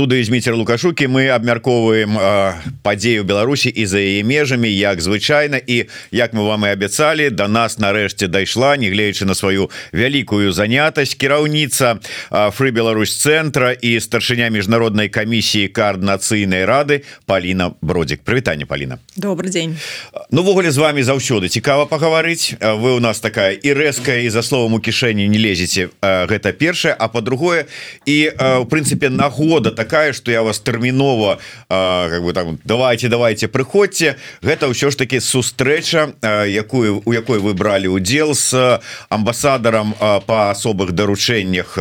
студыі зміцер лукашукі мы абмяркоўваем падзею Беларусі і за яе межамі як звычайна і як мы вам і абяцалі до нас нарэшце дайшла негледзячы на сваю вялікую занятасць кіраўніца фры Беларусь цэнтра і старшыня міжнароднай камісіі коаардынацыйнай рады Паліна бродзік. Прывітанне Паліна. Добрый день Нувогуле з вами заўсёды цікава пагаварыць. Вы у нас такая і рэзкая і за словом у кішэні не лезеце гэта першае. А по-другое і в прынцыпе нагода такая что я вас тэрмінова как бы там давайте давайте прыходзьце. Гэта ўсё ж таки сустрэча якую у якой вы бралі удзел с амбасадарам по асобых даручэннях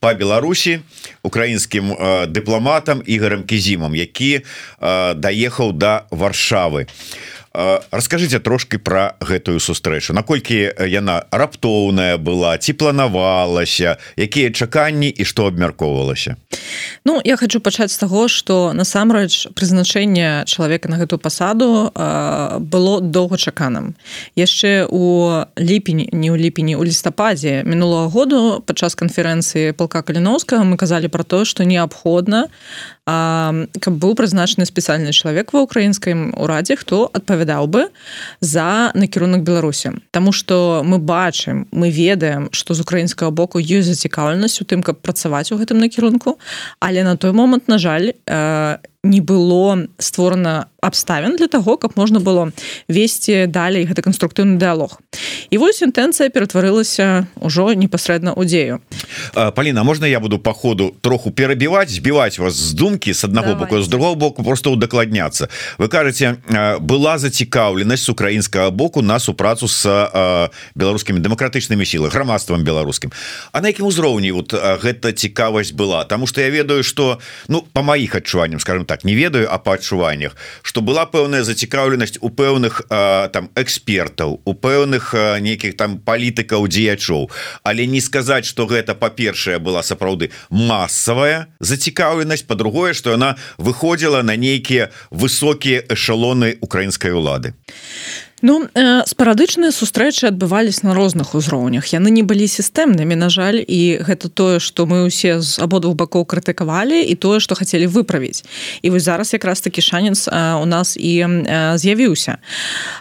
по Беларусі украінскім дыпламатам ігарам кізімам які даехаў до да варшавы. а расскажите трошки про гэтую сустрэчу. Наколькі яна раптоўная была ці планавалася якія чаканні і что абмяркоўвалася? Ну я хочу пачаць з таго что насамрэч прызначэнне чалавека на гэтую пасаду было доўгачаканым. Яшчэ у ліпені не ў ліпені у лістападзе мінулого году падчас канферэнцыі палка каліновскага мы казалі про то что неабходна каб быў прызначаны спецыяльны чалавек ва украінскім урадзе хто адпавядаў бы за накірунак беларусі. Таму что мы бачым мы ведаем что з украінскага боку ёсць зацікаўленасць у тым каб працаваць у гэтым накірунку але на той момант на жаль не было створана абставін для того каб можна было весці далей гэта канструктыўны дыалог і вось інтэнцыя ператварылася ўжо непасрэдна ў дзею. Паліна можна я буду по ходу троху перабіваць збіваць вас з думкі с аднаго боку з другого боку просто удакладняцца. Вы кажаце была зацікаўленасць украінскага боку на супрацу с беларускімі дэмакратычнымі сілы грамадствам беларускім. А на якім узроўні вот гэта цікавасць была? Тому что я ведаю что ну по маіх адчуванням скажем так не ведаю а по адчуваннях что была пэўная зацікаўленасць у пэўных там экспертаў у пэўных нейкіх там палітыкаў дзеячоў. Але не сказаць что гэта па-першае была сапраўды массовая зацікаўленасць по-другое что она выходзіла на нейкія высокія эшалоны украінскай улады. а Ну э, спарадычныя сустрэчы адбывались на розных узроўнях. Яны не былі сістэмнымі на жаль і гэта тое что мы усе з абодвух бакоў крытыкавалі і тое что хотели выправіць. І вось зараз якраз таки шанец э, у нас і э, з'явіўся.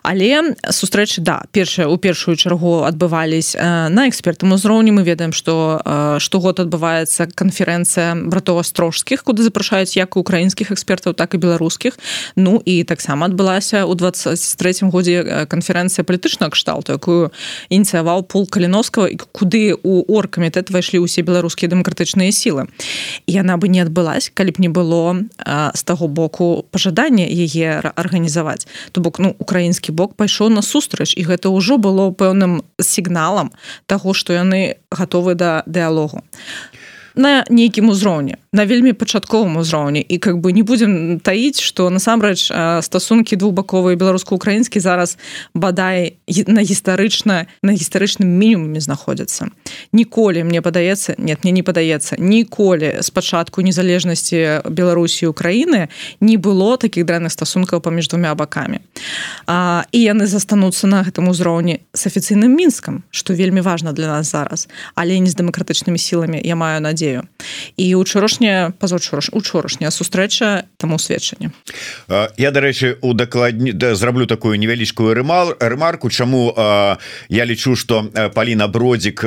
Але сустрэчы да першая у першую чаргу адбывались э, на экспертам узроўні. Мы ведаем что э, штогод адбываецца канферэнцыя братоў астрожскіх куды запрашаюць як украінскіх экспертаў так і беларускіх. Ну і таксама адбылася у 23 годзе канферэнцыя палітычнага кшталту якую ініцыяваў пол каліновскага і куды у оргкамітэт выйшлі ўсе беларускія дэмакратычныя сілы. Яна бы не адбылась калі б не было з таго боку пажадання яе арганізаваць. То бок ну украінскі бок пайшоў на сустрач і гэта ўжо было пэўным сігналам таго што яны гатовы да дыалогу на нейкім узроўні на вельмі пачатковым узроўні. І как бы не будем таіць что насамрэч стасункі двухбаковыя беларуска-украінскі зараз бадай на гістарычна на гістарычным мінімуме знаходзяцца. Ніколі мне падаецца нет мне не падаецца ніколі спачатку незалежнасці беларусі Украіны не было таких дрэнных стасункаў паміж двумя бакамі. А, і яны застануцца на гэтым узроўні с афіцыйным мінскам что вельмі важно для нас зараз. Але не з дэмакратычнымі сіламі я маю надзею і учарашні учорашняя пазаўчора учорашняя сустрэча таму сведчанне. Я дарэчы у дакладні да, зраблю такую невялічкую рымал рэмарку чаму а, я лічу что Паліна бродзік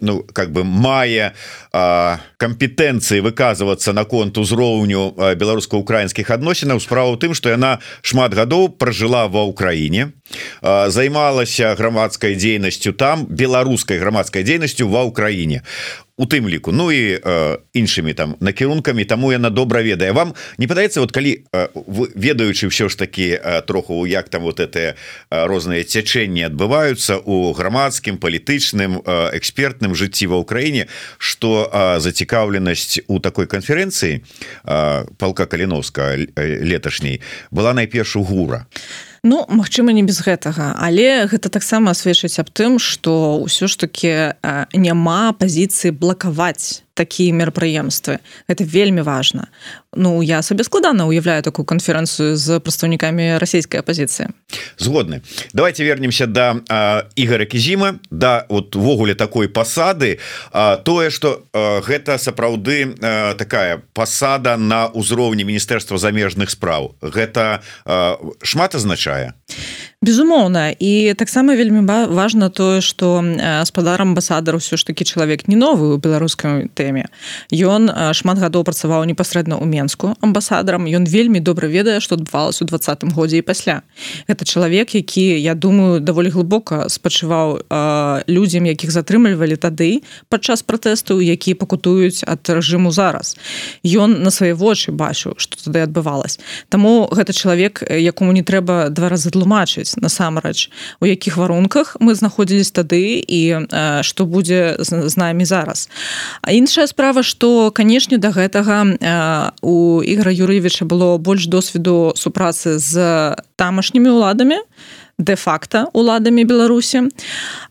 ну как бы мае кампетэнцыі выказвацца наконт узроўню беларуска-украінскіх адносінаў. Справа ў тым что яна шмат гадоў пражыла ва ўкраіне займалася грамадскай дзейнасцю там беларускай грамадскай дзейнасцю ва ўкраіне у тым ліку. Ну і э, іншымі там накірункамі таму яна добра ведае. Вам не падаецца вот калі э, ведаючы ўсё ж такі э, троху як там вот это э, розныя цячэнні адбываюцца у грамадскім палітычным э, экспертным жыцці ва ўкраіне что э, зацікаўленасць у такой канферэнцыі э, палка каліновска леташняй была найперш у гура. а Ну Мачыма не без гэтага. Але гэта таксама сведчыць аб тым што ўсё ж таки няма пазіцыі блакаваць такія мерапрыемствы это вельмі важно. Ну я сабе складана уяўляю такую канферэнцыю з прадстаўнікамі расійскай апозіцыі згодны. Давайте вернемся до да, ігора кізіма да вот увогуле такой пасады тое что гэта сапраўды такая пасада на ўзроўні міністэрства замежных спраў. Гэта шмат азначае безумоўна. І таксама вельмі важно тое что спадар амбасадар ўсё ж таки чалавек не новы у беларускай тэме. Ён шмат гадоў працаваў непасрэдна ў менску амбасадарам. Ён вельмі добра ведае что адбывалось у двадцатым годзе і пасля. Это чалавек які я думаю даволі глыбока спачываў людзям якіх затрымлівалі тады падчас пратэсту які пакутуюць ад рэжыму зараз. Ён на свае вочы бачыў что тады адбывалось Таму гэта чалавек якому не трэба два разы тлумачыць ведаць насамрэч у якіх варунках мы знаходзілись тады і што будзе з намі зараз. А іншая справа что канешне до да гэтага у ігра юрыевича было больш досведу супрацы з тамашнімі ўладамі де-факта уладамі беларусі.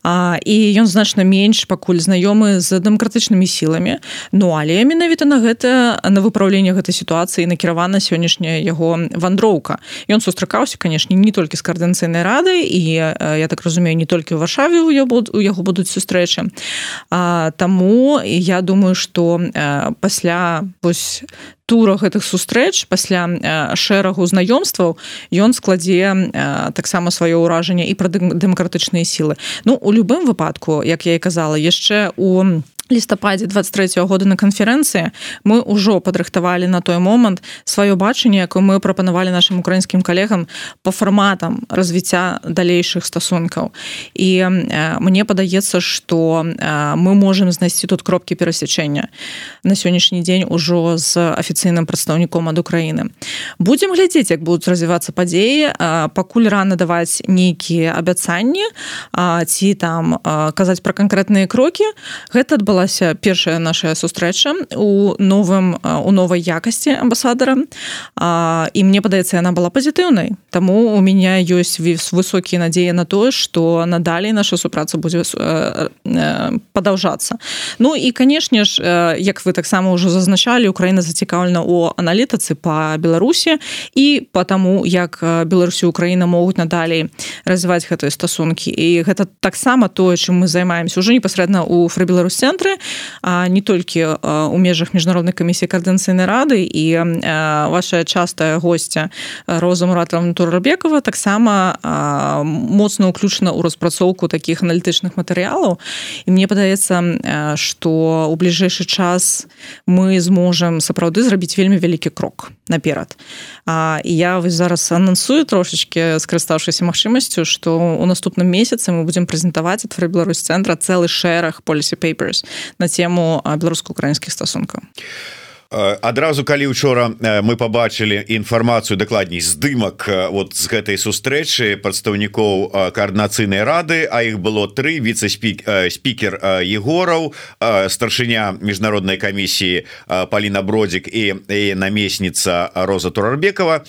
А, і ён значна менш пакуль знаёмы з дэмакратычнымі сіламі. Ну але менавіта на гэта на выпраўленне гэтай сітуацыі накіравана сённяшняя яго вандроўка. Ён сустракаўся канешне не толькі з каардынцыйнай рады і я так разумею не толькі ў варшаве у у яго будуць сустрэчы. Таму я думаю что пасля вось тура гэтых сустрэч пасля шэрагу знаёмстваў ён складзе таксама сваё ўражанне і пра дэмакратычныя сілы. Ну у любым выпадку як я і казала яшчэ у лістападзе 23 -го года на канферэнцыі мы ўжо падрыхтавалі на той момант сваё бачанне якое мы прапанавалі нашим украінскім калегам по фарматам развіцця далейшых стасункаў. І э, мне падаецца что э, мы можемм знайсці тут кропкі перасячэння на сённяшні дзень ужо з афіцыйным прадстаўніком ад Украіны. Будемм глядзець як будуць развівацца падзеі э, пакуль рано даваць нейкія абяцанні ці там казаць пра канкрэтныя крокі гэта адбыла адбылася першая наша сустрэча у новым у новай якасці амбасадара. І мне падаецца яна была пазітыўнай. Таму у меня ёсць высокія надзеі на тое што надалей наша супраца будзе падаўжацца. Ну і канешне ж як вы таксама ўжо зазначалі Украіна зацікаўлена у аналітыцы по Беларусі і по таму як Беларусі Украіна могуць надалей развіваць гэтыя стасункі. І гэта таксама тое чым мы займаемся уже непасрэдна у фрабеларус цэнтры цэнтры а не толькі у межах міжнароднай камісіі каардынцыйнай рады. І ваша частая гостця роза муратова туррабекова таксама моцна ўключана ў распрацоўку таких аналітычных матэрыялаў. І мне падаецца что у бліжэйшы час мы зможам сапраўды зрабіць вельмі вялікі крок наперад. А я вось зараз анансую трошечки скарыстаўшыся магчымасцю что у наступным месяцы мы будем прэзентаваць ад Беларусь цэнтра цэлы шэраг policy papers на тему беларуска-украінскіх стасункаў адразу калі учора мы побачылі інфармацыю дакладней здымак вот з гэтай сустрэчы прадстаўнікоў каардынацыйнай рады а іх было тры віце-спік спікер егораў старшыня міжнароднай камісіі Паліна бродзік і намесніца Роза турарбекова.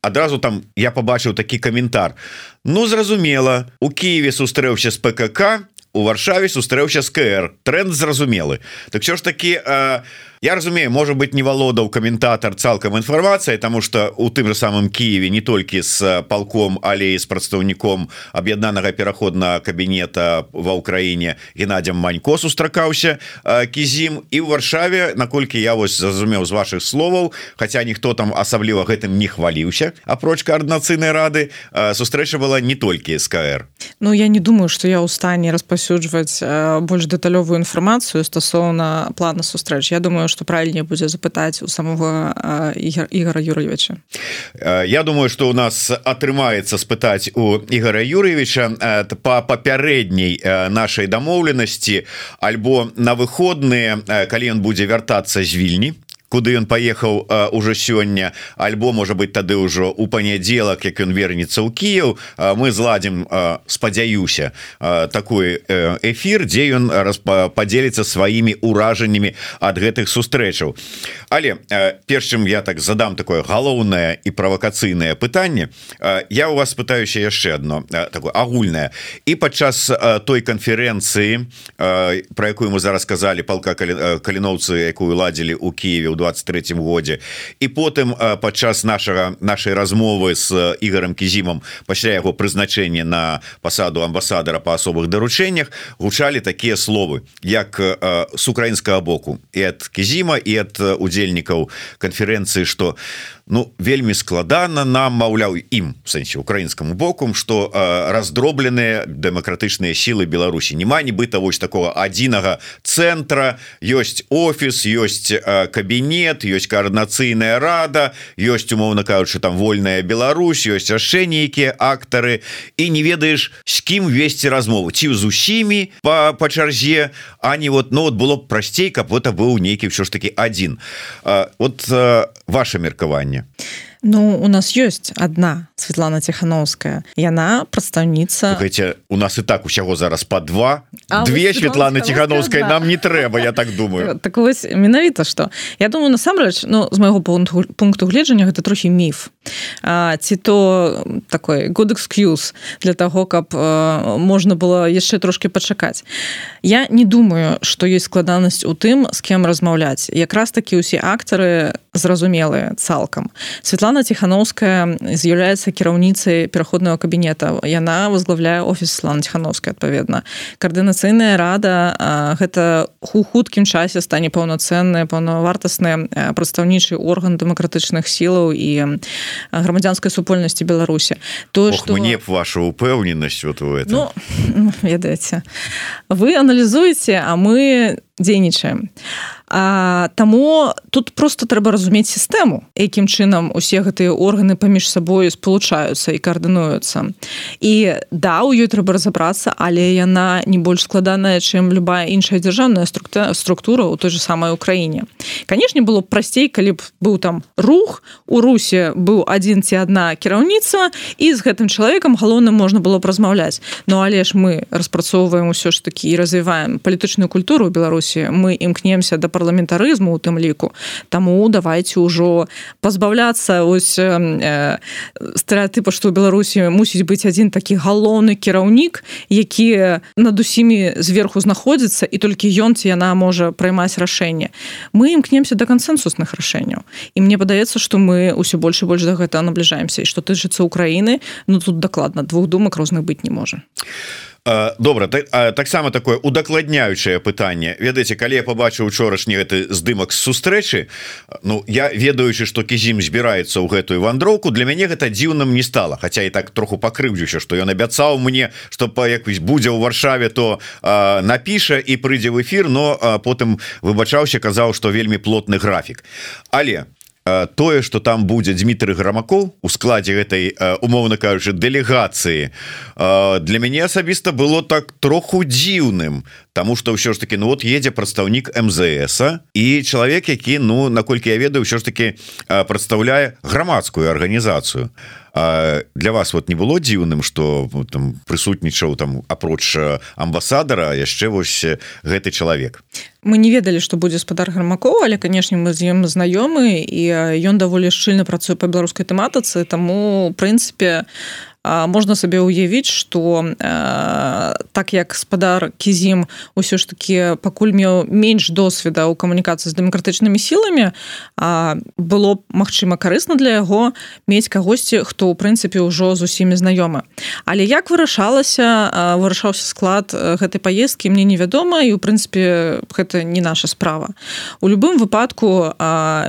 Адразу там я побачыў такі каментар. Ну зразумела у Киеве сустрэўся з ПКК у варшаве сустрэўся з КР тренд зразумелы. Так що ж таки а, Я разумею может быть не валодаў каментатор цалкам інфармацыя тому что у тым же самым Киеве не толькі с палком але з прадстаўніком аб'яднанага пераходна кабінета ва ўкраіне Геннадзям манько сустракаўся кізім і ў варшаве наколькі я вось зразумеў з ваших словаў хотя ніхто там асабліва гэтым не хваліўся апроч коаардынацыйнай рады сустрэча была не толькі СКР Ну я не думаю что я ў стане распасюджваць больш дэталёвую інфармацыю стасоўна плана сустрэч. Я думаю что правильнее будзе запытаць у самого ігора юрьевича? Я думаю что у нас атрымаецца спытаць у ігора юрьевича по папярэдняй нашай дамоўленасці альбо на выходныя калі ён будзе вяртацца з вільні куды ён паехаў уже сёння. Альбо можа быть тады ўжо у панядзелак як ён вернецца ў Кіяў мы зладзім спадзяюся такой эфир дзе ён падзеліцца сваімі ўражаннямі ад гэтых сустрэчаў. Але перш чым я так задам такое галоўнае і правакацыйнае пытанне я у вас пытаюся яшчэ одно такое агульнае. І падчас той канферэнцыі про якую мы зараз сказали палка каліноўцы якую ладзілі у Киеве 23 годзе. І потым падчас нашага нашай размовы с ігорем кізімом пасля яго прызначэння на пасаду амбасадара по асобых даручэннях гучалі такія словы як с украінскага боку і ад кізіма і ад удзельнікаў канферэнцыі что ну вельмі складана нам маўляў ім сэнсе украінскаму бокум что раздробленыя дэмакратычныя сілы Беларусі. Няма нібыта вось такого адзінага цэнтра. Ёсць офіс ёсць кабінет ёсць коаардынацыйная рада ёсць умоўна кажучы там вольная Беларусь ёсць яшчэ нейкія актары. І не ведаеш з кім весці размову. Ці з усімі по па чарзе не вот ну вот было прасцей каб это быў нейкі ўсё ж таки один вот ваше меркаванне пытанне Ну у нас ёсць одна Светлана Тхановская яна прадстаўніца Слухайте, у нас і так усяго зараз по два. А две Светланы Тхановскай нам не трэба я так думаю. Так вось менавіта что я думаю насамрэч Ну з майго пункту пункту гледжання гэта трохі міф. А, ці то такой good excuse для того каб можна было яшчэ трошки пачакаць. Я не думаю что есть складанасць у тым з кем размаўляць. Якраз таки усе актары зразумелыя цалкам. Светлана Тхановская з'яўляецца кіраўніцай пераходного кабінета яна возглавляе офіс Слана Тхановская адпаведна каардынацыйная рада гэта у хуткім часе стане паўнацэнная паўнавартасны прадстаўнічы орган дэмакратычных сілаў і грамадзянскай супольнасці Беларусі. То что мне б ваша упэўненасць вот у этом. Ну, ведаеце. Вы аналізуеце а мы дзейнічаем. а таму тут просто трэба разумець сістэму якім чынам усе гэтыя органы паміж сабою спалучаюцца і каардынуюцца. І да у ёй трэба разабрацца але яна не больш складаная чым любая іншая дзяржаўная структура структура ў той же самай Україніне канешне было б прасцей калі б быў там рух у русе быў адзін ці адна кіраўніца і з гэтым чалавекам галоўным можна было б размаўляць. Ну але ж мы распрацоўваем усё ж такі і развіваем палітычную культуру Беларусі мы імкнемся да парламентарызму у тым ліку. Таму давайте ўжо пазбаўляцца ось э, стэеатыпа што ў Беларусі мусіць быць адзін такі галоўны кіраўнік які над усімі зверху знаходзіцца і толькі ён ці яна можа праймаць рашэнне. Мы імкнемся да кансенсусных рашэнняў. І мне падаецца што мы ўсё больш і больш за гэта набліжаемся. І што тычыцца Украіны Ну тут дакладна двух думак розных быць не можа а добра таксама такое удакладняючае пытанне. Ведаеце калі я побачыў учорашні гэты здымак сустрэчы Ну я ведаючы что кізім збіраецца ў гэтую вандроўку для мяне гэта дзіўным не стала. Хаця і так троху пакрыўдзіўся что ён абяцаў мне что па якось будзе ў варшаве то напіша і прыйдзе в эфир но потым выбачаўся казаў что вельмі плотны графік. Але тое что там будзе Дмітрий грамаков у складзе гэтай умоўна кажучы дэлегацыі для мяне асабіста было так троху дзіўным Таму что ўсё ж таки ну вот едзе прадстаўнік МЗС і чалавек які ну наколькі я ведаю ўсё ж таки прадстаўляе грамадскую арганізацыю. а для вас вот не было дзіўным что там прысутнічаў там апроч амбасадара яшчэ вось гэты чалавек? Мы не ведалі что будзе спадар гармакова але канешне мы з ім знаёмы і ён даволі шчыльна працуе по беларускай тэматыцы таму прынцыпе можна сабе ўявіць что э, так як спадар кізім усё ж таки пакуль меў менш досведа ў камунікацыі з дэмакратычнымі сіламі было б магчыма карысна для яго мець кагосьці хто ў прынцыпе ўжо з усімі знаёмы. Але як вырашалася вырашаўся склад гэтай паездкі мне невядома і у прынцыпе гэта не наша справа. У любым выпадку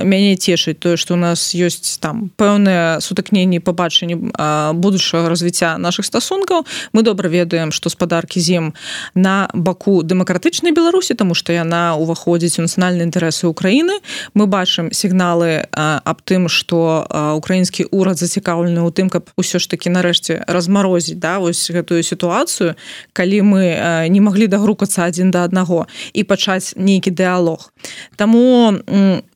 мяне цешыць тое что у нас ёсць там пэўныя сутыкненні пабачанні будучага развіцця наших стасункаў. Мы добра ведаем што спадаркі зім на баку дэмакратычнай беларусі тому что яна уваходзіць у нацыянальныя інтарэсы Украіны мы бачым сігналы аб тым что украінскі урад зацікаўлены у тым каб усё ж таки нарэшце размарозіць да вось гэтую сітуацыю калі мы не маглі дагрукацца адзін да аднаго і пачаць нейкі дыалог Таму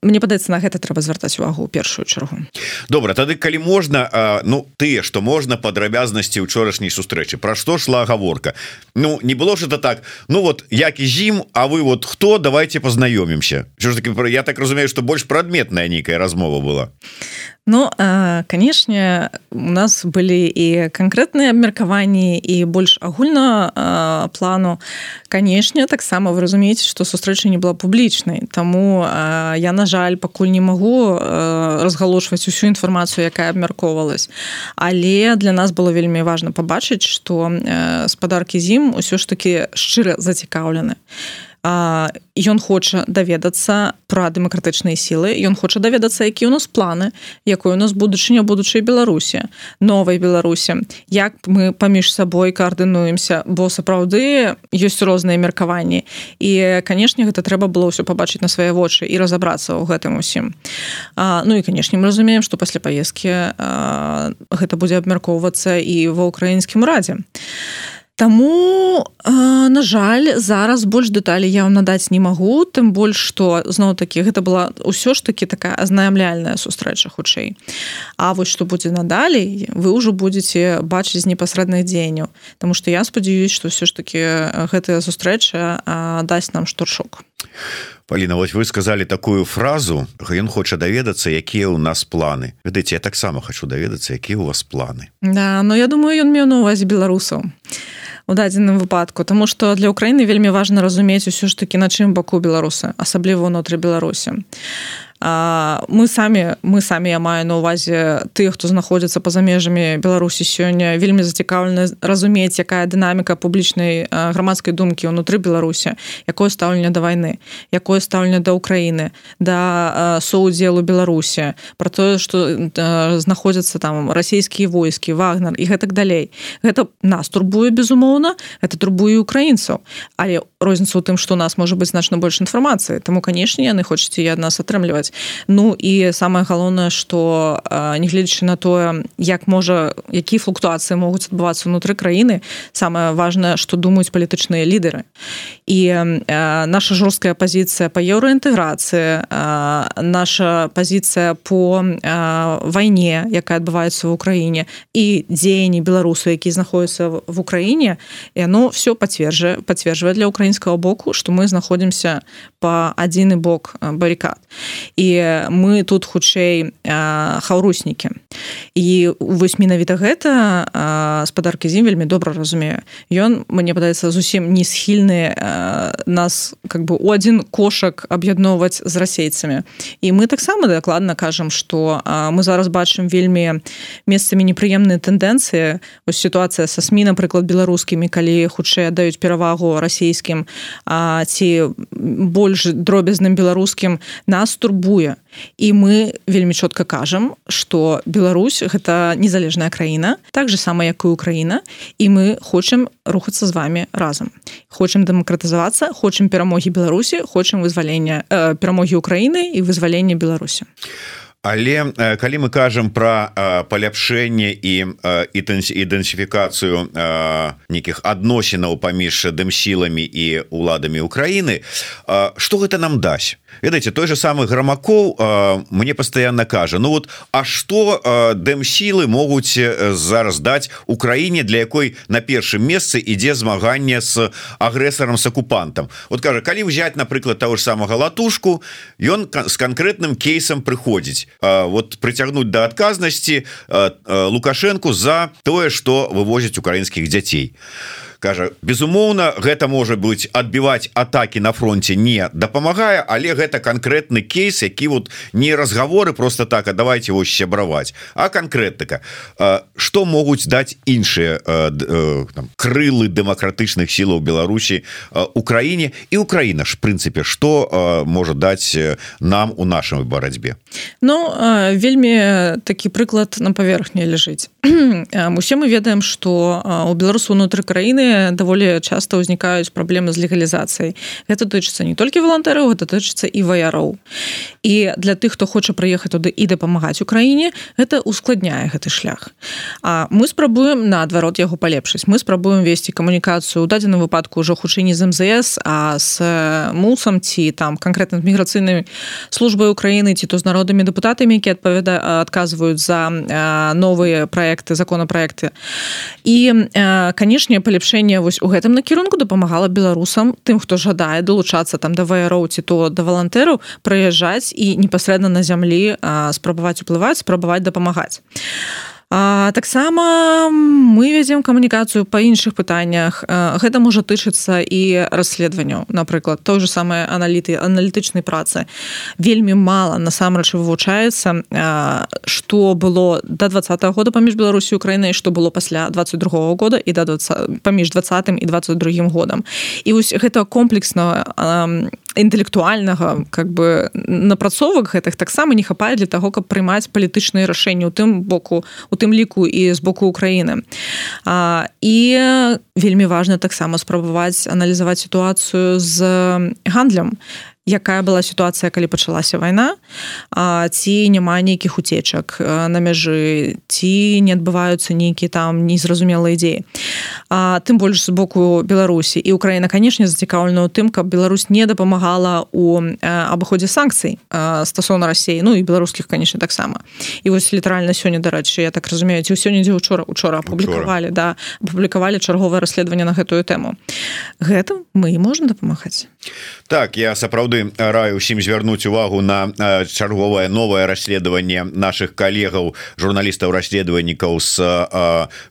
мне падаецца на гэта трэба звяртаць увагу ў першую чаргу. Добра тады калі можна ну тыя что можна падрабязнасці учорашняй сустрэчы. Пра што шла гаворка? Ну не было ж это так Ну вот як і зім А вы вот хто давайте познаёмімся ж таки я так разумею что больш прадметная нейкая размова была Ну канешне у нас былі і канкрэтныя абмеркаванні і больш агульна плану. Канешне таксама вы разумееце што сустрэча не была публічнай Таму я на жаль пакуль не магу разгалошваць усю інфармацыю якая абмяркоўвалась. Але для нас было вельмі важна пабачыць што спадаркі зім ўсё ж таки шчыра зацікаўлены. і ён хоча даведацца пра дэмакратычныя сілы ён хоча даведацца які у нас планы якой у нас будучыня будучай беларусі новай беларусі як мы паміж сабой каардынуемся? Бо сапраўды ёсць розныя меркаванні. І канешне гэта трэба было ўсё пабачыць на свае вочы і разаобрацца ў гэтым усім. Ну і канешне мы разумеем што пасля паездкі гэта будзе абмяркоўвацца і ва ўкраінскім радзе Таму на жаль зараз больш дэталі я вам надаць не магу тым больш што зноў такі гэта была ўсё ж таки такая азнаямляльная сустрэча хутчэй. А вось што будзе надалей вы ўжо будете бачыць з непасрэдных дзеянняў Таму што я спадзяюсь што ўсё ж таки гэтая сустрэча дасць нам штуршок Паліна вось вы сказали такую фразу ён хоча даведацца якія ў нас планы. Ведаеце я таксама хочу даведацца якія у вас планы. Да но я думаю ён меў на увазе беларусаў а у дадзеным выпадку тому что для Украіны вельмі важна разумець усё ж таки на чым баку беларусы асабліва унутры беларусі мы самі мы самі я маю на увазе тых хто знаходзіцца па-за межамі беларусі сёння. Вельмі зацікаўлена разумець якая дынаміка публічнай грамадскай думкі ўнутры беларусі якое стаўленне да вайны якое стаўленне да ўкраіны да соудзелу беларусі про тое что знаходзяцца там расійскія войскі вагнер і гэтак далей. Гэта нас турбуе безумоўна это турбуе украінцаў але розніца у тым что у нас можа быць значна больш інфармацыі. Таму канешне яны хочаце ад нас атрымліваць Ну і самае галоўнае што нягледзячы на тое як можа якія флуктуацыі могуць адбывацца ўнутры краіны самае важнае што думаюць палітычныя лідары. І наша жорсткая пазіцыя по еўраінтэграцыі наша пазіцыя по вайне якая адбываецца в Украіне і дзеянні беларусу які знаходзяцца в Украіне яно все пацверджа пацверджвае для украінскага боку што мы знаходзімся по адзіны бок баррикад і і мы тут хутчэй хаўруснікі. І вось менавіта гэта спадаркі зім вельмі добра разумею. Ён мне падаецца зусім не схільны нас как бы у адзін кошак аб'ядноўваць з расейцамі. І мы таксама дакладна кажам што мы зараз бачым вельмі месцамі непрыемныя тэндэнцыі. Ось сітуацыя са сМ напрыклад беларускімі калі хутчэй даюць перавагу расійскім ці больш дробязным беларускім. Нас турбу турбуе і мы вельмі чётка кажам что Беларусь гэта незалежная краіна так же сама як і Украіна і мы хочам рухацца з вами разам. Хочам дэмакратызавацца хочам перамогі Беларусі хочам вызвалення э, перамогі Украіны і вызвалення Беларусі. А Але калі мы кажам про паляпшэнне і ідэнсіфікацыю нейкіх адносінаў паміж дэмсіламі і уладамі Украіны что гэта нам дасць ведаеце той же самы грамакоў мне постоянно кажа Ну вот А что дэмсілы могуць зараз даць Украіне для якой на першым месцы ідзе змаганне с агрэсарам с акупантам? Вот кажа калі взять напрыклад того ж самага латушку ён с конкретным кейсам прыходзіць вот прыцягнуць до адказнасці лукашенко за тое что вывозіць украінскіх дзяцей кажа безумоўна гэта можа быть адбіваць атаки на фронте не дапамагае але гэта конкретны кейс які вот не разговоры просто так а давайте его сябраваць а конкретника что могуць даць іншыя крылы дэмакратычных сілаў Беларусі Украіне? І Украіна ж прынцыпе что можа даць нам у нашай барацьбе? Ну вельмі такі прыклад на паверхні ляжыць усе мы ведаем что у беларусу унутры краіны даволі часто ўзнікаюць праблемы з легалізацыяй. Гэта тычыцца не толькі валантараў гэта тычыцца і ваяроў. І для тых хто хоча прыехаць туды і дапамагаць украіне гэта ускладняе гэты шлях. А мы спрабуем наадварот яго палепшыць. Мы спрабуем весці камунікацыю у дадзеным выпадку ўжо хутчэй не з МЗС а с мусам ці там канкрэтна міграцыйнымі службай Украіны ці то з народамі дэпутатамі які адпавяда адказваюць за новыя проекты законапраекты. І канешне паляпшэнне вось у гэтым накірунку дапамагала беларусам тым хто жадае долучацца там да ваяроў ці то да валантэраў прыязджаць і непасрэдна на зямлі спрабаваць уплываць спрабаваць дапамагаць таксама мы вядзем камунікацыю па іншых пытаннях. Гэта можа тычыцца і расследаванняў напрыклад той же самае аналіты аналітычнай працы. Вельмі мала насамрэч вывучаецца что было до два -го года паміж беларусі украінай что было пасля 22 -го года і да 20 паміж двадцатым і 22 годам. І вось гэта комплексна інтэлектуальнага как бы напрацовак гэтых таксама не хапае для того каб прымаць палітычныя рашэнні у тым боку у тым ліку і з боку Украіны. І вельмі важна таксама спрабаваць аналізаваць сітуацыю з гандлем якая была сітуацыя калі пачалася вайна ці няма нейкіх уцечак на мяжы ці не адбываюцца нейкі там незразумелыя ідзеі. Тым больш з боку беларусі. І украіна канешне зацікаўлена ў тым каб Беларусь не дапамагала у абыходзе санкцый стасоўна рассеі ну і беларускіх канешне таксама. І вось літаральна сёння дарэчы я так разумею ці сёння дзе учора учора апублікавалі да апублікавалі чарговае расследаванне на гэтую тэму. Гэтым мы можна дапамагаць. Так я сапраўды сапраўды раю усім звярнуць увагу на чарговае новое расследаванне наших калегаў журналістаў расследавальнікаў з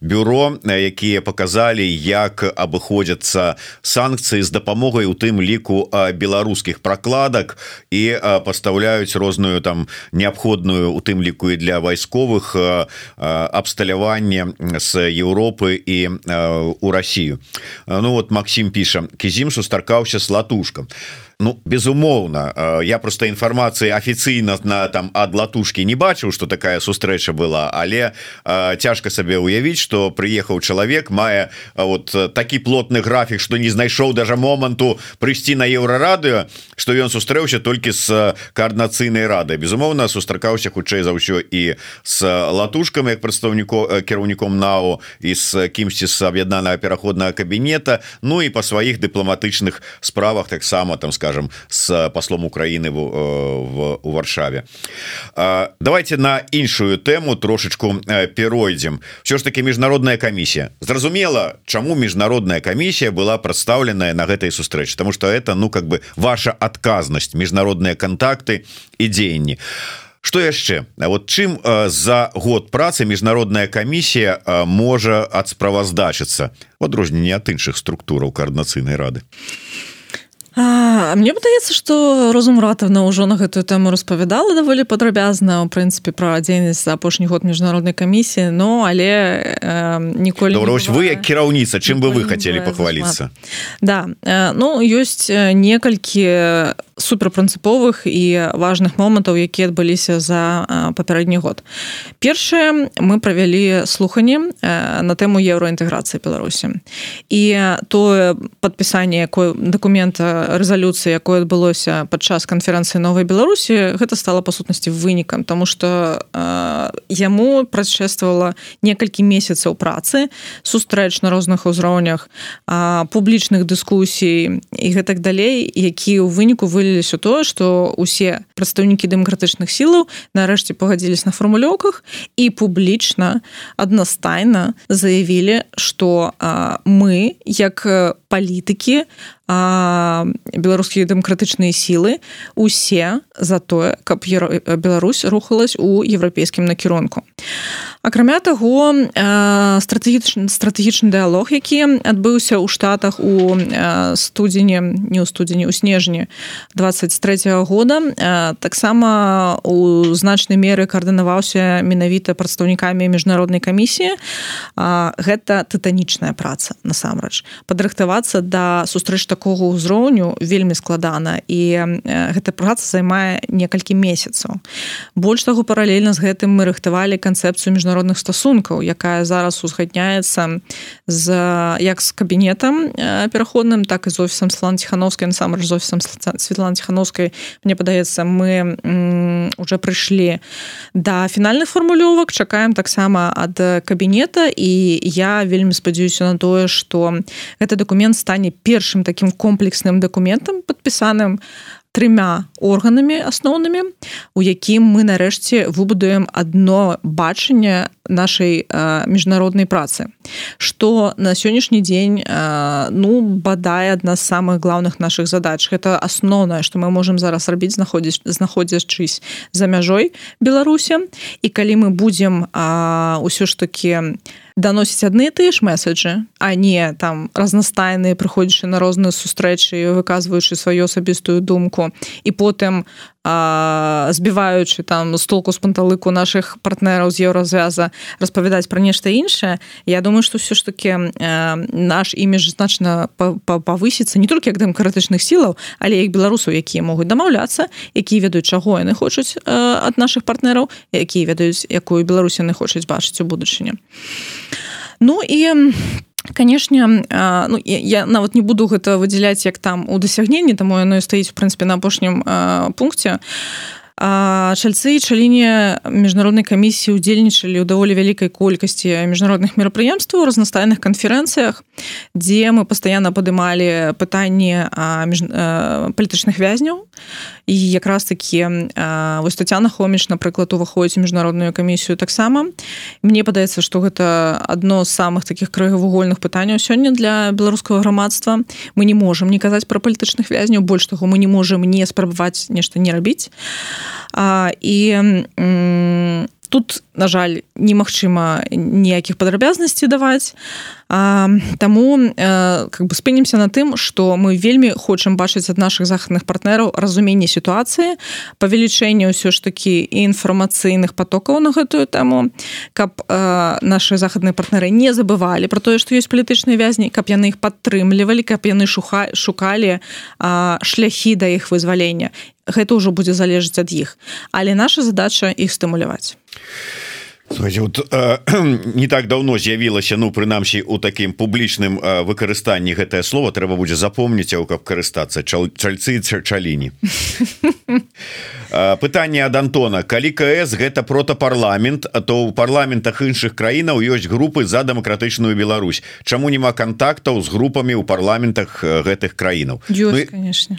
бюро якія показалі як абыходзяцца санкцыі з дапамогай у тым ліку беларускіх прокладак і пастаўляюць розную там неабходную у тым ліку і для вайсковых абсталяванне з Еўропы і у Россию Ну вот Макссім піша кізім сустракаўся с латушкам Ну безумоўна я просто інфармацыі афіцыйна на там ад латушки не бачыў что такая сустрэча была але цяжка сабе уявіць что прыехаў чалавек мае вот такі плотны графік что не знайшоў даже моманту прыйсці на еўрарадыо что ён сустрэўся толькі с коорднацыйнай рады безумоўна сустракаўся хутчэй за ўсё і с латушкам як прадстаўніку кіраўніком нау і с кімсьці з аб'яднанага пераходнага кабінета Ну і па сваіх дыпламатычных справах таксама там скажем скажем с послом Украины в, э, в у варшаве. Давайте на іншую тему трошечку э, перайдем все ж таки міжнародная комиссия. Зразумела чаму міжнародная комиссия была прадстаўленая на гэтай сустрэчы потому что это ну как бы ваша адказнасць міжнародныя контакты і дзеянні. Что яшчэ? Вот чым э, за год працы міжнародная комиссия можа адсправаздачыцца в адрозненне ад іншых структураў коорднацыйнай рады. а А, мне падаецца што розум ратавна ўжо на гэтую тэму распавядала даволі падрабязна у прынцыпе пра дзейнасць за апошні год міжнароднай камісіі но але э, ніколі Добра, не вы як кіраўніца чым бы вы хацелі пахваліцца? Да э, ну ёсць некалькі суперпрынцыповых і важных момантаў якія адбыліся за папярэдні год. Першае мы правялі слуханне на тэму еўроінтэграцыі беларусі. І тое падпісанне якой дакумента рэзалюцыі якое адбылося падчас канферэнцыі новай беларусі гэта стала па сутнасці вынікам тому что яму прадшествавала некалькі месяцаў працы сустрэч на розных узроўнях публічных дыскусій і гэтак далей які ў выніку выліліся тое что усе прадстаўнікі дэмакратычных сілаў нарэшце пагадзілись на фармулёўках і публічна аднастайна заявілі что э, мы як палітыкі беларускія дэмакратычныя сілы усе за тое каб Беларусь рухалась у еўрапейскім накірунку акрамя таго стратэгічны стратэгічны дыалог які адбыўся ў штатах у студзені не ў студзені у снежні 23 -го года таксама у значнай меры каардынаваўся менавіта прадстаўнікамі міжнароднай камісіі. Гэта тытанічная праца насамрэч. Падрыхтавацца да сустрэч такога ўзроўню вельмі складана і гэта праца займае некалькі месяцаў. Больш таго паралельна з гэтым мы рыхтавалі канцэпцыю міжнародных міжнародных стасункаў якая зараз узгадняецца з як з кабінетам пераходным так і з офісам слан ціхановскай насамрэч з офісам Светлана ціхановскай Мне падаецца мы уже прыйшлі да фінальных фармулёвак чакаем таксама ад кабінета і я вельмі спадзяюся на тое что гэты документ стане першым таким комплексным документам подпісаным а трымя органамі асноўнымі у якім мы нарэшце выбудуем одно бачанне нашай міжнароднай працы что на сённяшні дзень ну бадай адна з самых главных наших задач. Это асноўнае что мы можем зараз рабіць знаходзіць знаходзячись за мяжой беларусе і калі мы будем ўсё ж таки на даносіць адны тыя ж месседжы а не там разнастайныя прыходзячы на розныя сустрэчы выказваючы сваю асабістую думку. І потым збіваючы там з толку з панталыку наших партнераў з еўразвяза распавядаць пра нешта іншае Я думаю что все ж таки наш імідж значна павысіцца не толькі як дэмакратычных сілаў але як беларусаў якія могуць дамаўляцца якія ведаюць чаго яны хочуць ад наших партнераў якія ведаюць якую беларусі яны хочуць бачыць у будучыні. Ну і канешне ну, я, нават не буду гэта выдзяляць як там у дасягненні таму яно стаіць у прынпе на апошнім пункце чальцы чаліне міжнароднай камісіі удзельнічалі ў даволі вялікай колькасці міжнародных мерапрыемстваў разнастайных канферэнцыях дзе мы пастаянна падымалі пытанні між... палітычных вязняў і якраз такі вось Тацяна хоміч напрыклад уваходзіць міжнародную камісію таксама Мне падаецца што гэта адно з самых таких крайвугольных пытанняў сёння для беларускага грамадства мы не можемм не казаць пра палітычных вязняў больш таго мы не можемм не спрабаваць нешта не рабіць а, і тут на жаль немагчыма ніякіх падрабязнасцей даваць. А, таму э, как бы спынемся на тым что мы вельмі хочам бачыць ад наших захадных партнераў разуменне сітуацыі павелічэнне ўсё ж такі інфармацыйных потокаў на гэтую тэму каб э, наши захадныя партнеры не забывалі про тое что ёсць палітычныя вязні каб яны іх падтрымлівалі каб яны шуха шукалі э, шляхі да іх вызвалення гэта ўжо будзе залежаць ад іх. Але наша задача іх стымуляваць вот, э, не так давно з'явілася ну прынамсі у такім публічным э, выкарыстанні гэтае слово трэба будзе запомніць у каб карыстацца чальцы чаліні. Пытанне ад Антона. Калі КС гэта протапарламент а то ў парламентах іншых краінаў ёсць групы за дэмакратычную Беларусь Чаму няма контактаў з групамі ў парламентах гэтых краінаў ну,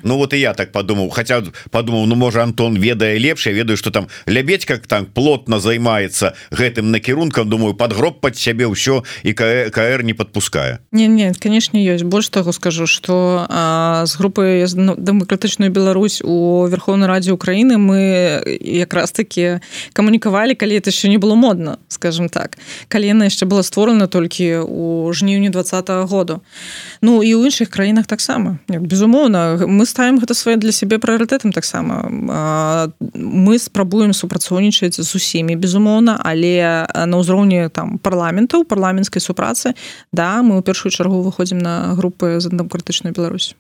ну вот і я так подумаў хотя подумаў Ну можа Антон ведае лепш я ведаю что там лябедь как там плотно займаецца гэтым накірункам думаю под гроб под сябе ўсё і КР не подпускае не нет конечно ёсць. Больш таго скажу что з групы дэмакратычную Беларусь у верховной раде Украины мы якраз таки камунікавалі калі это еще не было модно скажем так. Калі яна яшчэ была створана толькі у жніўні двадцатого году. Ну і ў іншых краінах таксама. Безумоўна мы ставим гэта свае для сябе прыоритетам таксама. Мы спрабуем супрацоўнічаць з усімі безумоўна але на ўзроўні там парламентаў парламенцкай супрацы да мы ў першую чаргу выходзім на групы з дэмакратычную Беларусь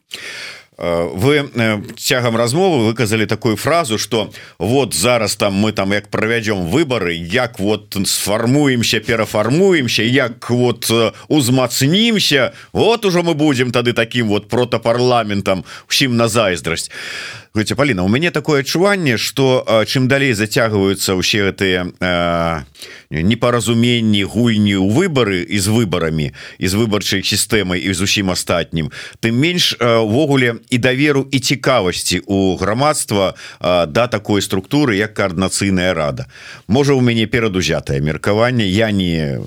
вы цягам размовы выказалі такую фразу что вот зараз там мы там як правядзём выборы як вот сфармуемся перафармуемся як вот узмацнімся вот ужо мы будем тады таким вот протапарламентам усім на зайздрасць Гуце Паліна у мяне такое адчуванне что чым далей зацягваюцца ўсе гэтыя непаразуменні гульні ў выбары і з выбарамі і з выбарчай сістэмай і з усім астатнім тым менш увогуле і даверу і цікавасці у грамадства да такой структуры як коаарднацыйная рада. Можа у мяне перадузятае меркаванне. Я не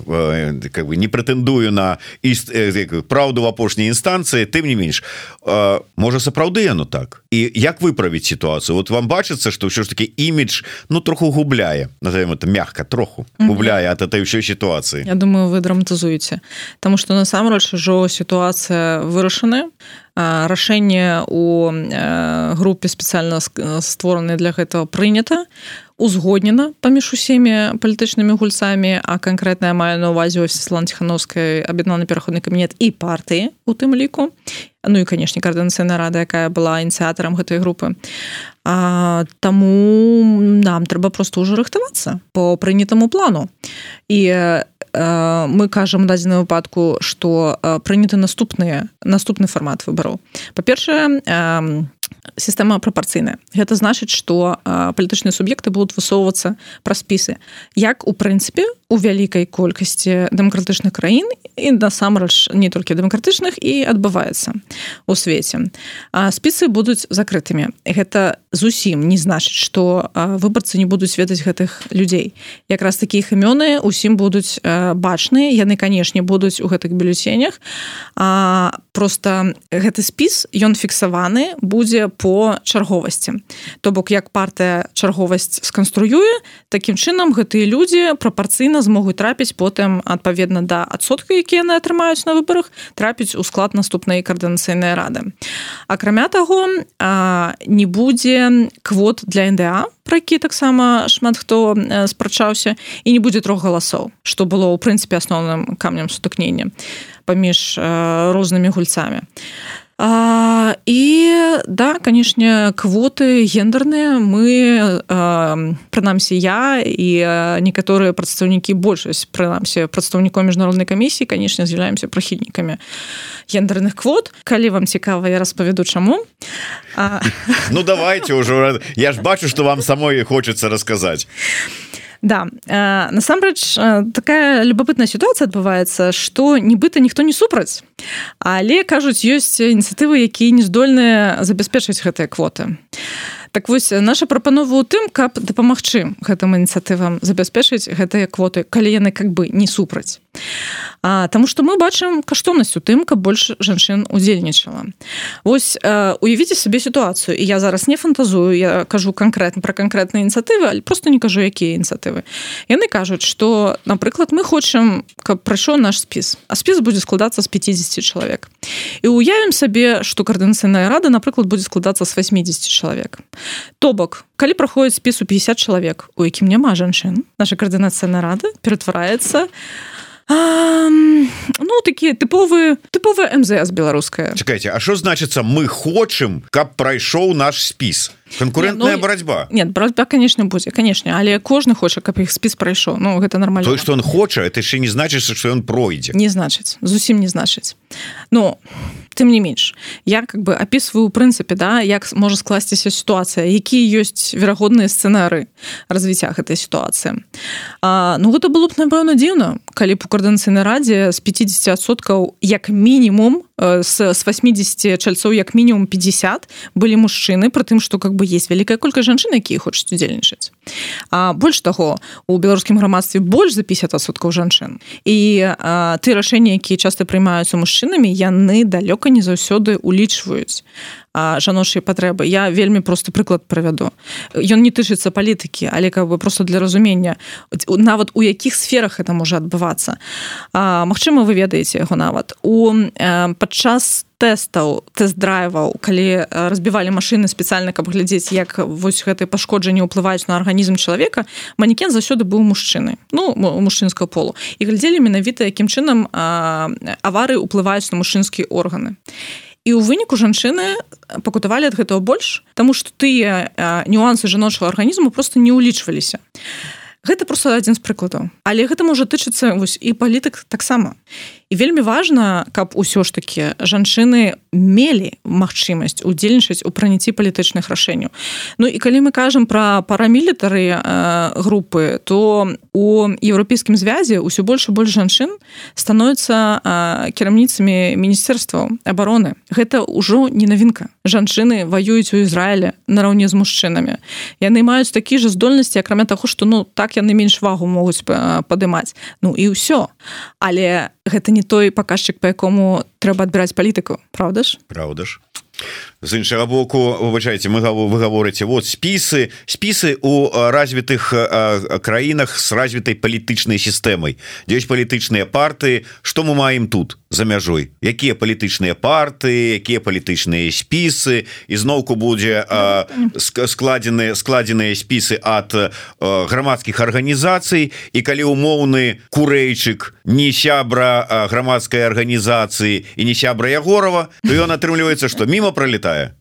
как бы не прэтэндую на іст праўду в апошняй інстанцыі тым не менш можа сапраўды яно так? І як вы выправіць ситуацию вот вам бачыцца что ўсё ж таки імідж ну троху губляе назовем это мягко троху губляе от этой ўсёй ситуации Я думаю вы драматызуеце тому что насамрэч ужо ситуация вырашаны рашэнне у групе спецыяльна створаны для гэтага прынята узгоднена паміж усімі палітычнымі гульцамі а канкрэтная маю на увазе офіслан ціхановскай аб'яднаны пераходны кабінет і партыі у тым ліку. Ну і канешне каардынацыйная рада якая была ініцыятарам гэтай групы. А, таму нам трэба просто ўжо рыхтавацца по прынятаму плану. І мы кажам дадзеным выпадку что прыняты наступныя наступны фармат выбараў. Па-першае сістэма прапорцыйная гэта значыць что палітычныя суб'екты будуць высоўвацца пра спісы як у прынцыпе у вялікай колькасці дэмакратычных краін і насамрэч не толькі дэмакратычных і адбываецца у свеце спісы будуць закрытымі гэта зусім не значыць что выбарцы не будуць ведаць гэтых людзей якраз такіх імёны усім будуць бачныя яны канешне будуць у гэтых бюлетенях. А просто гэты спіс ён фіксаваны будзе по чарговасці. То бок як партыя чарговасць сканструюе такім чынам гэтыя людзі прапорцыйна змогуць трапіць потым адпаведна да адсотка якія яны атрымаюць на выбарах трапіць у склад наступнай каардынацыйнай рады. Акрамя таго не будзе квот для НДА про які таксама шмат хто спрачаўся і не будзе трох галасоў што было ў прынцыпе асноўным камнем сутыкнення паміж рознымі гульцамі. а, і да канешне квоты гендерныя мы прынамсі я і некаторыя прадстаўнікі большасць прынамсі прадстаўніком міжнароднай камісіі канешне з'яўляемся прахільнікамі гендерных квот. Калі вам цікава я распавяду чаму. А... ну давайте ўжо я ж бачу что вам самой хочется расказаць Да э, насамрэч э, такая любопытная сітуацыя адбываецца што нібыта ніхто не супраць але кажуць ёсць ініцыятывы якія не здольныя забяспечыць гэтыя квоты так вось наша прапанова ў тым каб дапамагчы гэтым ініцыятывам забяспечыць гэтыя квоты калі яны как бы не супраць. А Таму што мы бачым каштоўнасць у тым каб больш жанчын удзельнічала. Вось уявіце сабе сітуацыю. І я зараз не фантазую я кажу канкрэтна пра канкрэтныя ініцыятывы але просто не кажу якія ініцыятывы. Яны кажуць што напрыклад мы хочам каб прайшоў наш спіс а спіс будзе складацца з 50 чалавек. І уявім сабе што каардынацыйная рада напрыклад будзе складацца з 80 чалавек то бок калі праходзіць спісу 50 чалавек у якім няма жанчын наша каардынацыйная рада ператвараецца а, ну такія тыповыя тыповая мзс беларуская. Чакайце А що значыцца мы хочам каб прайшоў наш спіс конкурентная ну, барацьба нет барацьба конечно будзе канешне але кожны хоча каб іх спіс прайшоў. Ну гэта нормально. То что он хоча это яшчэ не значыцца что ён пройдзе не значыць зусім не значыць Ну тым не менш я как бы опісваю прынцыпе да як можа скласціся сітуацыя якія ёсць верагодныя сцэнары развіцця гэтай сітуацыі. Ну гэта было б напэўна дзіўна калі б у каардынацыйнай радзе з 50соткаў як мінімум с, с 80 чальцоў як мінімум 50 былі мужчыны про тым что как бы есть вялікая колькасць жанчын якія хочуць удзельнічаць. А больш таго у беларускім грамадстве больш за 50соткаў жанчын. І а, ты рашэнні якія часто прыймаюцца мужчынамі яны далёка не заўсёды улічваюць жаночыя патрэбы я вельмі просто прыклад правяду ён не тычыцца палітыкі але как бы просто для разумення нават у якіх сферах это можа адбывацца. Мачыма вы ведаеце яго нават. У падчас тэстаў тест-драйваў калі разбівалі машины спецыяльна каб глядзець як вось гэтые пашкоджанні ўплываюць на арганізм чалавека манекен заўсёды быў мужчыны ну у мужчынскага полу. І глядзелі менавіта якім чынам авары ўплываюць на мужчынскія органы і ў выніку жанчыны пакутавалі ад гэтага больш Таму што тыя нюансы жаночага арганізму просто не ўлічваліся. Гэта просто адзін з прыкладаў. Але гэта можа тычыцца вось і палітык таксама і вельмі важна каб усё ж таки жанчыны мелі магчымасць удзельнічаць у праніцці палітычных рашэнняў. Ну і калі мы кажам про парамілітары э, групы то у еўрапейскім звязе ўсё больш больш жанчын становятся э, кіраўніцамі міністэрства обороны гэта ўжо не навінка. Жанчыны воююць у Ізраіле нараўне з мужчынамі. Яны маюць такі же здольнасці акрамя таго что ну так яны менш вагу могуць падымаць. Ну і ўсё. Але гэта не той паказчык по якому трэба адбіраць палітыку Праўда ж? Праўда ж. З іншага боку выбачаеце мы вы гаворыце вот спісы спісы у развітых краінах с развітай палітычнай сістэмай. Дзесь палітычныя парты что мы маем тут за мяжой. Якія палітычныя парты якія палітычныя спісы. Ізноўку будзе складзены складзеныя спісы ад грамадскіх арганізацый. І калі умоўны курэйчык не сябра грамадской арганізацыі і не сябра ягорова то ён атрымліваецца что мимо пролетае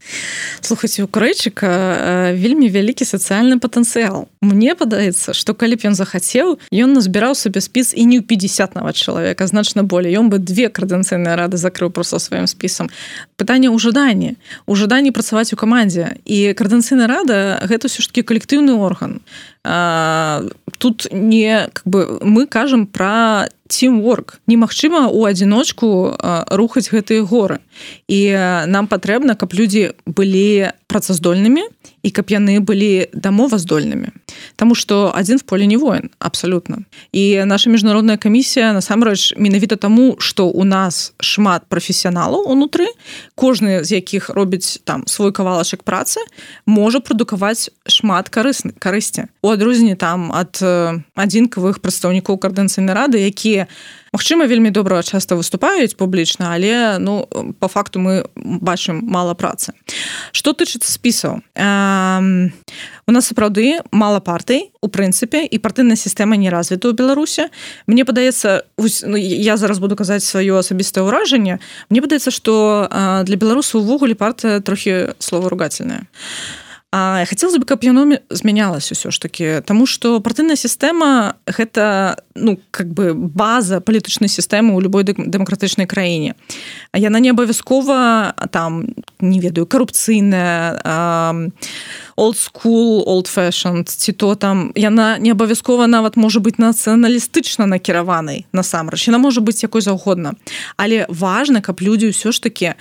слухайте у крэчыка вельмі вялікі сацыяльны патэнцыял. Мне падаецца что калі б ён захацеў ён назбіраў сабе спіс і не ў 50 нават чалавека значна болей. Ён бы две крадэнцыйныя рады закрыў просто сваім спісам пытанне ў жаданні у жаданні працаваць у камандзе і крадэнцыйная рада гэта ўсё ж таки калектыўны орган тут не как бы мы кажам про тимворк немагчыма у адзіночку рухаць гэтыя горы. І нам патрэбна каб людзі былі працаздольнымі і каб яны былі дамоваздольнымі Таму что адзін в поле не воин абсолютно. І наша міжнародная камісія насамрэч менавіта таму что у нас шмат прафесіяналаў унутры кожны з якіх робіць там свой кавалачак працы можа прадукаваць шмат карысны карысці у адрозненне там ад адзінкавых прадстаўнікоў кардэнцыйнай рады якія Магчыма вельмі добра часто выступаюць публічна але ну по факту мы бачым мало працы. Что тычыцца спісаў? У нас сапраўды мало партый у прынцыпе і партыйная сістэма не развіта ў беларусе мне падаецца ну, я зараз буду казаць сваё асабістае ўражанне. Мне падаецца что для беларусу увогуле партыя трохі слова ругательная а А хацелось бы каб яно змянялась усё ж таки тому что партыйная сістэма гэта ну как бы база палітычнай сістэмы ў любой дэмакратычнай краіне а яна не абавязкова там не ведаю карупцыйная old school old fashioned ці то там яна не абавязкова нават можа быть нацыяналістычна накіраванай насамрэч яна можа быць якой заўгодна але важна каб людзі ўсё ж таки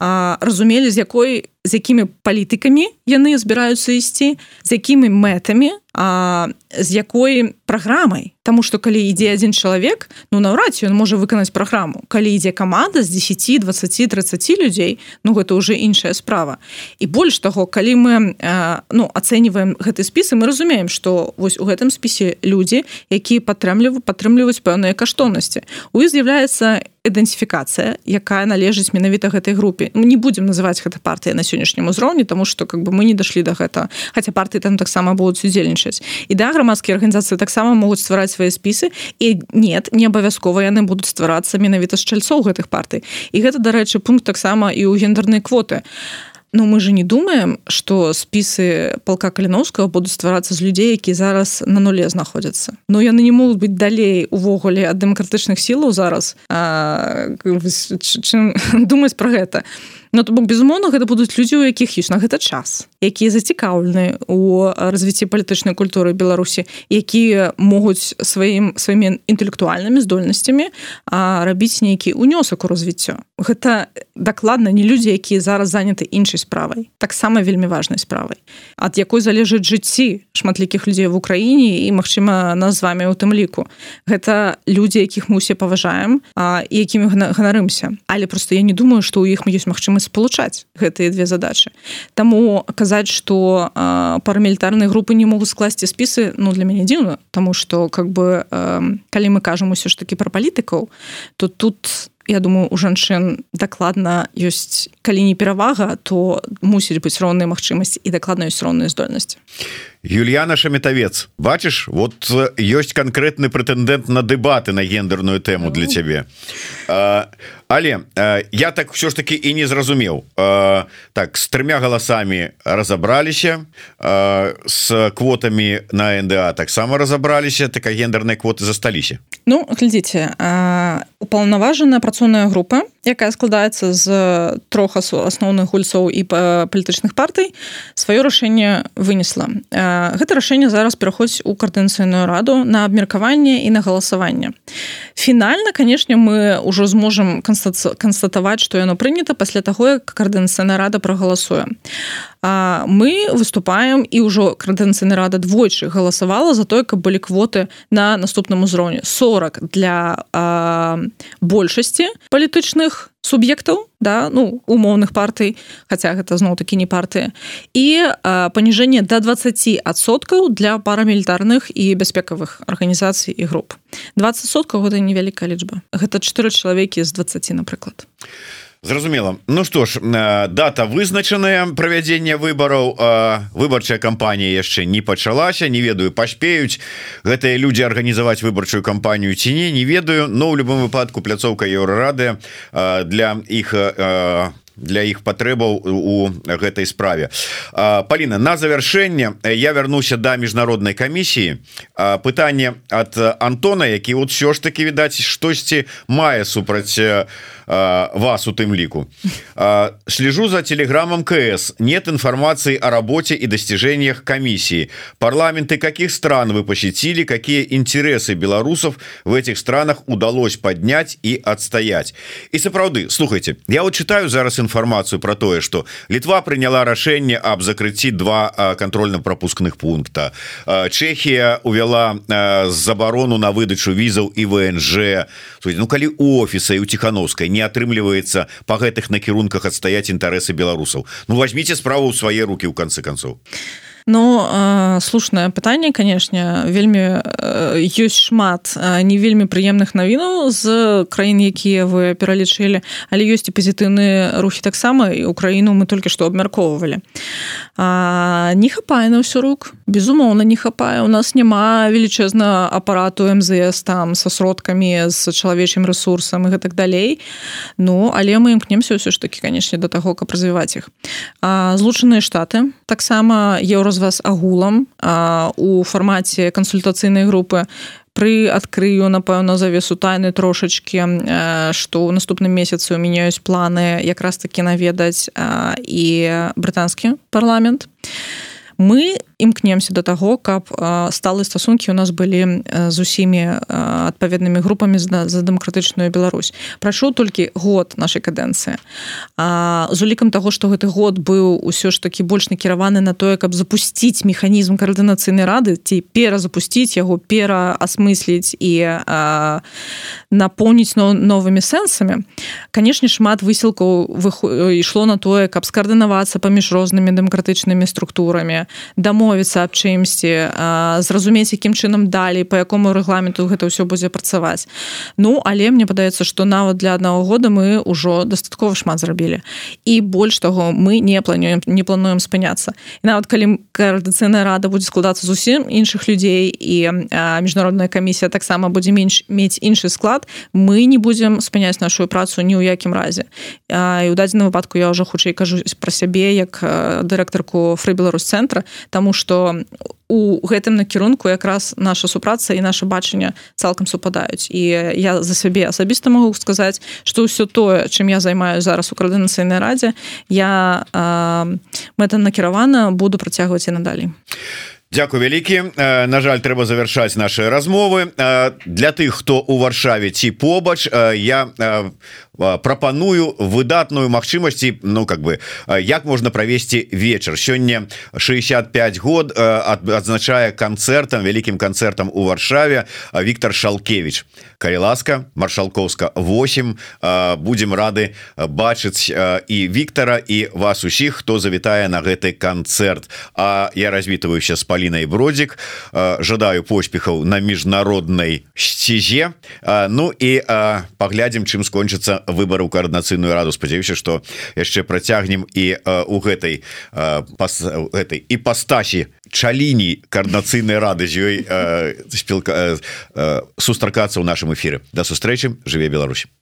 разумелі з якой з якімі палітыкамі яны збіраюцца ісці з якімі мэтамі а, з якой праграмай? Таму что калі ідзе адзін чалавек ну наўрад ён можа выканаць праграму. Калі ідзе каманда з 10 20 30 людзей ну гэта уже іншая справа. І больш таго калі мы а, ну ацэньваем гэты спісы мы разумеем что вось у гэтым спісе людзі якія падтрымліваюць падтрымліваюць пэўныя каштоўнасці. У з'яўляецца ідэнтыфікацыя якая належыць менавіта гэтай групе. Мы не будемм называть гэта партыя на сённяшнім узроўні тому что как бы мы не дошли до гэта хотя партыі там таксама будуць удзельнічаць. І да грамадскія арганізацыі таксама могуць ствараць свае спісы. І нет не абавязкова яны будуць стварацца менавіта з чальцоў гэтых партый. І гэта дарэчы пункт таксама і ў гендернай квоты. а Но мы же не думаем, што спісы палка каліноўскага будуць стварацца з людзей, які зараз на нуле знаходзяцца. Ну яны не могуць быць далей увогуле ад дэмакратычных сілаў зараз а, чым думаць пра гэта. Ну то бок безумоўна гэта будуць людзі у якіх ёсць на гэта час якія зацікаўлены у развіцці палітычнай культуры беларусі якія могуць сваім сваімі інтэлектуальнымі здольнасцямі рабіць нейкі унёсак у развіццё. Гэта дакладна не людзі якія зараз заняты іншай справай таксама вельмі важнай справай ад якой залежыць жыцці шматлікіх людзей в Україніне і Мачыма нас з вами у тым ліку. Гэта людзі якіх мы усе паважаем а якімі ганарымся. Але просто я не думаю что у іх ёсць спалучаць гэтыя две задачи Таму казаць что парамілітарныя групы не могуць скласці спісы ну для мяне дзіўна тому что как бы калі мы кажам усё ж таки про палітыкаў то тут я думаю у жанчын дакладна ёсць калі не перавага то мусіць быць роўныя магчымасці і дакладна ёсць роўныя здольнасці Юльяна шаметавец бачыш вот ёсць канкрэтны прэтэндэнт на дэбаты на гендерную тэму для цябе. А, але а, я так все ж таки і не зразумеў. А, так с трымя галасамі разабраліся с квотамі на НДА таксама разабраліся такая гендерныя квоты засталіся. Ну глядзіце упаўнаважаная працоўная група якая складаецца з трох асноўных гульцоў і палітычных партый сваё рашэнне вынесла. Гэта рашэнне зараз пераходзіць у каардынцыйную раду на абмеркаванне і на галасаванне. Фінальна канешне мы ўжо зможам канстатаваць што яно прынята пасля таго як каардынцыйная рада прагаласуе мы выступаем і ўжо крадэнцыйны рада двойчы галасавала за тое каб былі квоты на наступным узроўні 40 для а, большасці палітычных суб'ектаў да ну умоўных партый хотя гэта зноў такі не партыя і паніжэнне до 20 адсоткаў для парамілітарных і бяспекавых арганізацый і груп. 20 соткаў гэта невялікая лічба. Гэта 4 чалавекі з 20 напрыклад зразумела. Ну что ж дата вызначаная правядзення выбараў выбарчая кампанія яшчэ не пачалася не ведаю паспеюць гэтыя людзі арганізаваць выбарчую кампанію ці не не ведаю но ў любом выпадку пляцоўка еўрарады для іх для іх патрэбаў у гэтай справе. Паліна на завяршэнне я вярнуся да міжнароднай камісіі. Пытанне ад Антона які вот все ж таки відаць штосьці мае супраць вас у тым ліку. Слежу за телеграммом КС нет информации о работе и достижениях комиссии парламенты каких стран вы посетили какие интересы белорусов в этих странах удалось поднять и отстоять? И сапраўды слухайте я вот читаю зараз информацию про тое что Литва приняла рашэнне об закрыцці два контрольно-пропускных пункта. Чехия увяла забарону на выдачу візаў и ВНЖ. Ну калі офіса і у тихохановской не атрымліваецца по гэтых накірунках адстаяць інтарэсы беларусаў Ну возьмите справу ў свае руки ў канцы концов Ну слушнае пытанне канешне вельмі ёсць шмат не вельмі прыемных навінаў з краін якія вы пералічылі але ёсць і пазітыўныя рухі таксама і Украіну мы толькі што абмяркоўвалі. Не хапае на ўсё рук безумоўна не хапае. У нас няма велічэзна апарату МЗС там са сродкамі з чалавечым ресурсам і гэтак далей. Ну але мы імкнемся ўсё ж таки канешне да таго каб развіваць іх. Злучаныя штаты таксама еўраз вас агулам у фармаце кансультацыйнай групы пры адкрыю напэўна завесу тайны трошачки што ў наступным месяцы у мяне ёсць планы якраз таки наведаць і брытанскі парламент. Мы імкнемся до таго каб сталы стасункі у нас былі з усімі адпаведнымі групамі за дэмакратычную Беларусь. Прайшоў толькі год нашай кадэнцыі. З улікам таго што гэты год быў усё ж такі больш накіраваны на тое каб запусціць механізм каардынацыйнай рады ці перазапусціць яго пераасмысліць і напоніць но новымі сэнсамі канешне шмат высілкаў ішло на тое каб скаардынавацца паміж рознымі дэмакратычнымі структурамі дамо дамовіцца аб чымсьці зразумець якім чынам далей по якому рэгламенту гэта ўсё будзе працаваць. Ну але мне падаецца что нават для аднаго года мы ўжо дастаткова шмат зрабілі. І больш таго мы не плануем не плануем спыняцца. І нават калі каардыцыйная рада будзе складацца зусім іншых людзей і міжнародная камісія таксама будзе менш мець іншы склад мы не будзем спыняць нашу працу ні ў якім разе. І у дадзеным выпадку я уже хутчэй кажу про сябе як дырэктарку фры беларусь цэнтра что што у гэтым накірунку якраз наша супраца і наше бачанне цалкам супадаюць. І я за сябе асабіста могу сказаць што ўсё тое чым я займаю зараз у каардынацыйнай радзе я мэта накіравана буду працягваць і надалей. Дякую вялікі. На жаль трэба завяршаць наши размовы. Для тых хто у варшаве ці побач я прапаную выдатную магчымасці Ну как бы як можна правесці вечар. Сёння 65 год адзначае канцэртам вялікім канцэртам у варшаве Віктор шалкевич калі ласка маршалковска 8 будем рады бачыць і Віктора і вас усіх хто завітае на гэты канцэрт. А я развітваюся с палінай бродзік жадаю поспехаў на міжнароднай сцізе Ну і паглядзім чым скончыцца выборы ў каардынацыйную раду. Спадзяюся что яшчэ працягнем і у гэтай пас гэтай і пастасі чаліні каардынацыйнай рады з ёй спілка сустракацца ў нашым эфіры. Да сустрэчы жыве Беларусь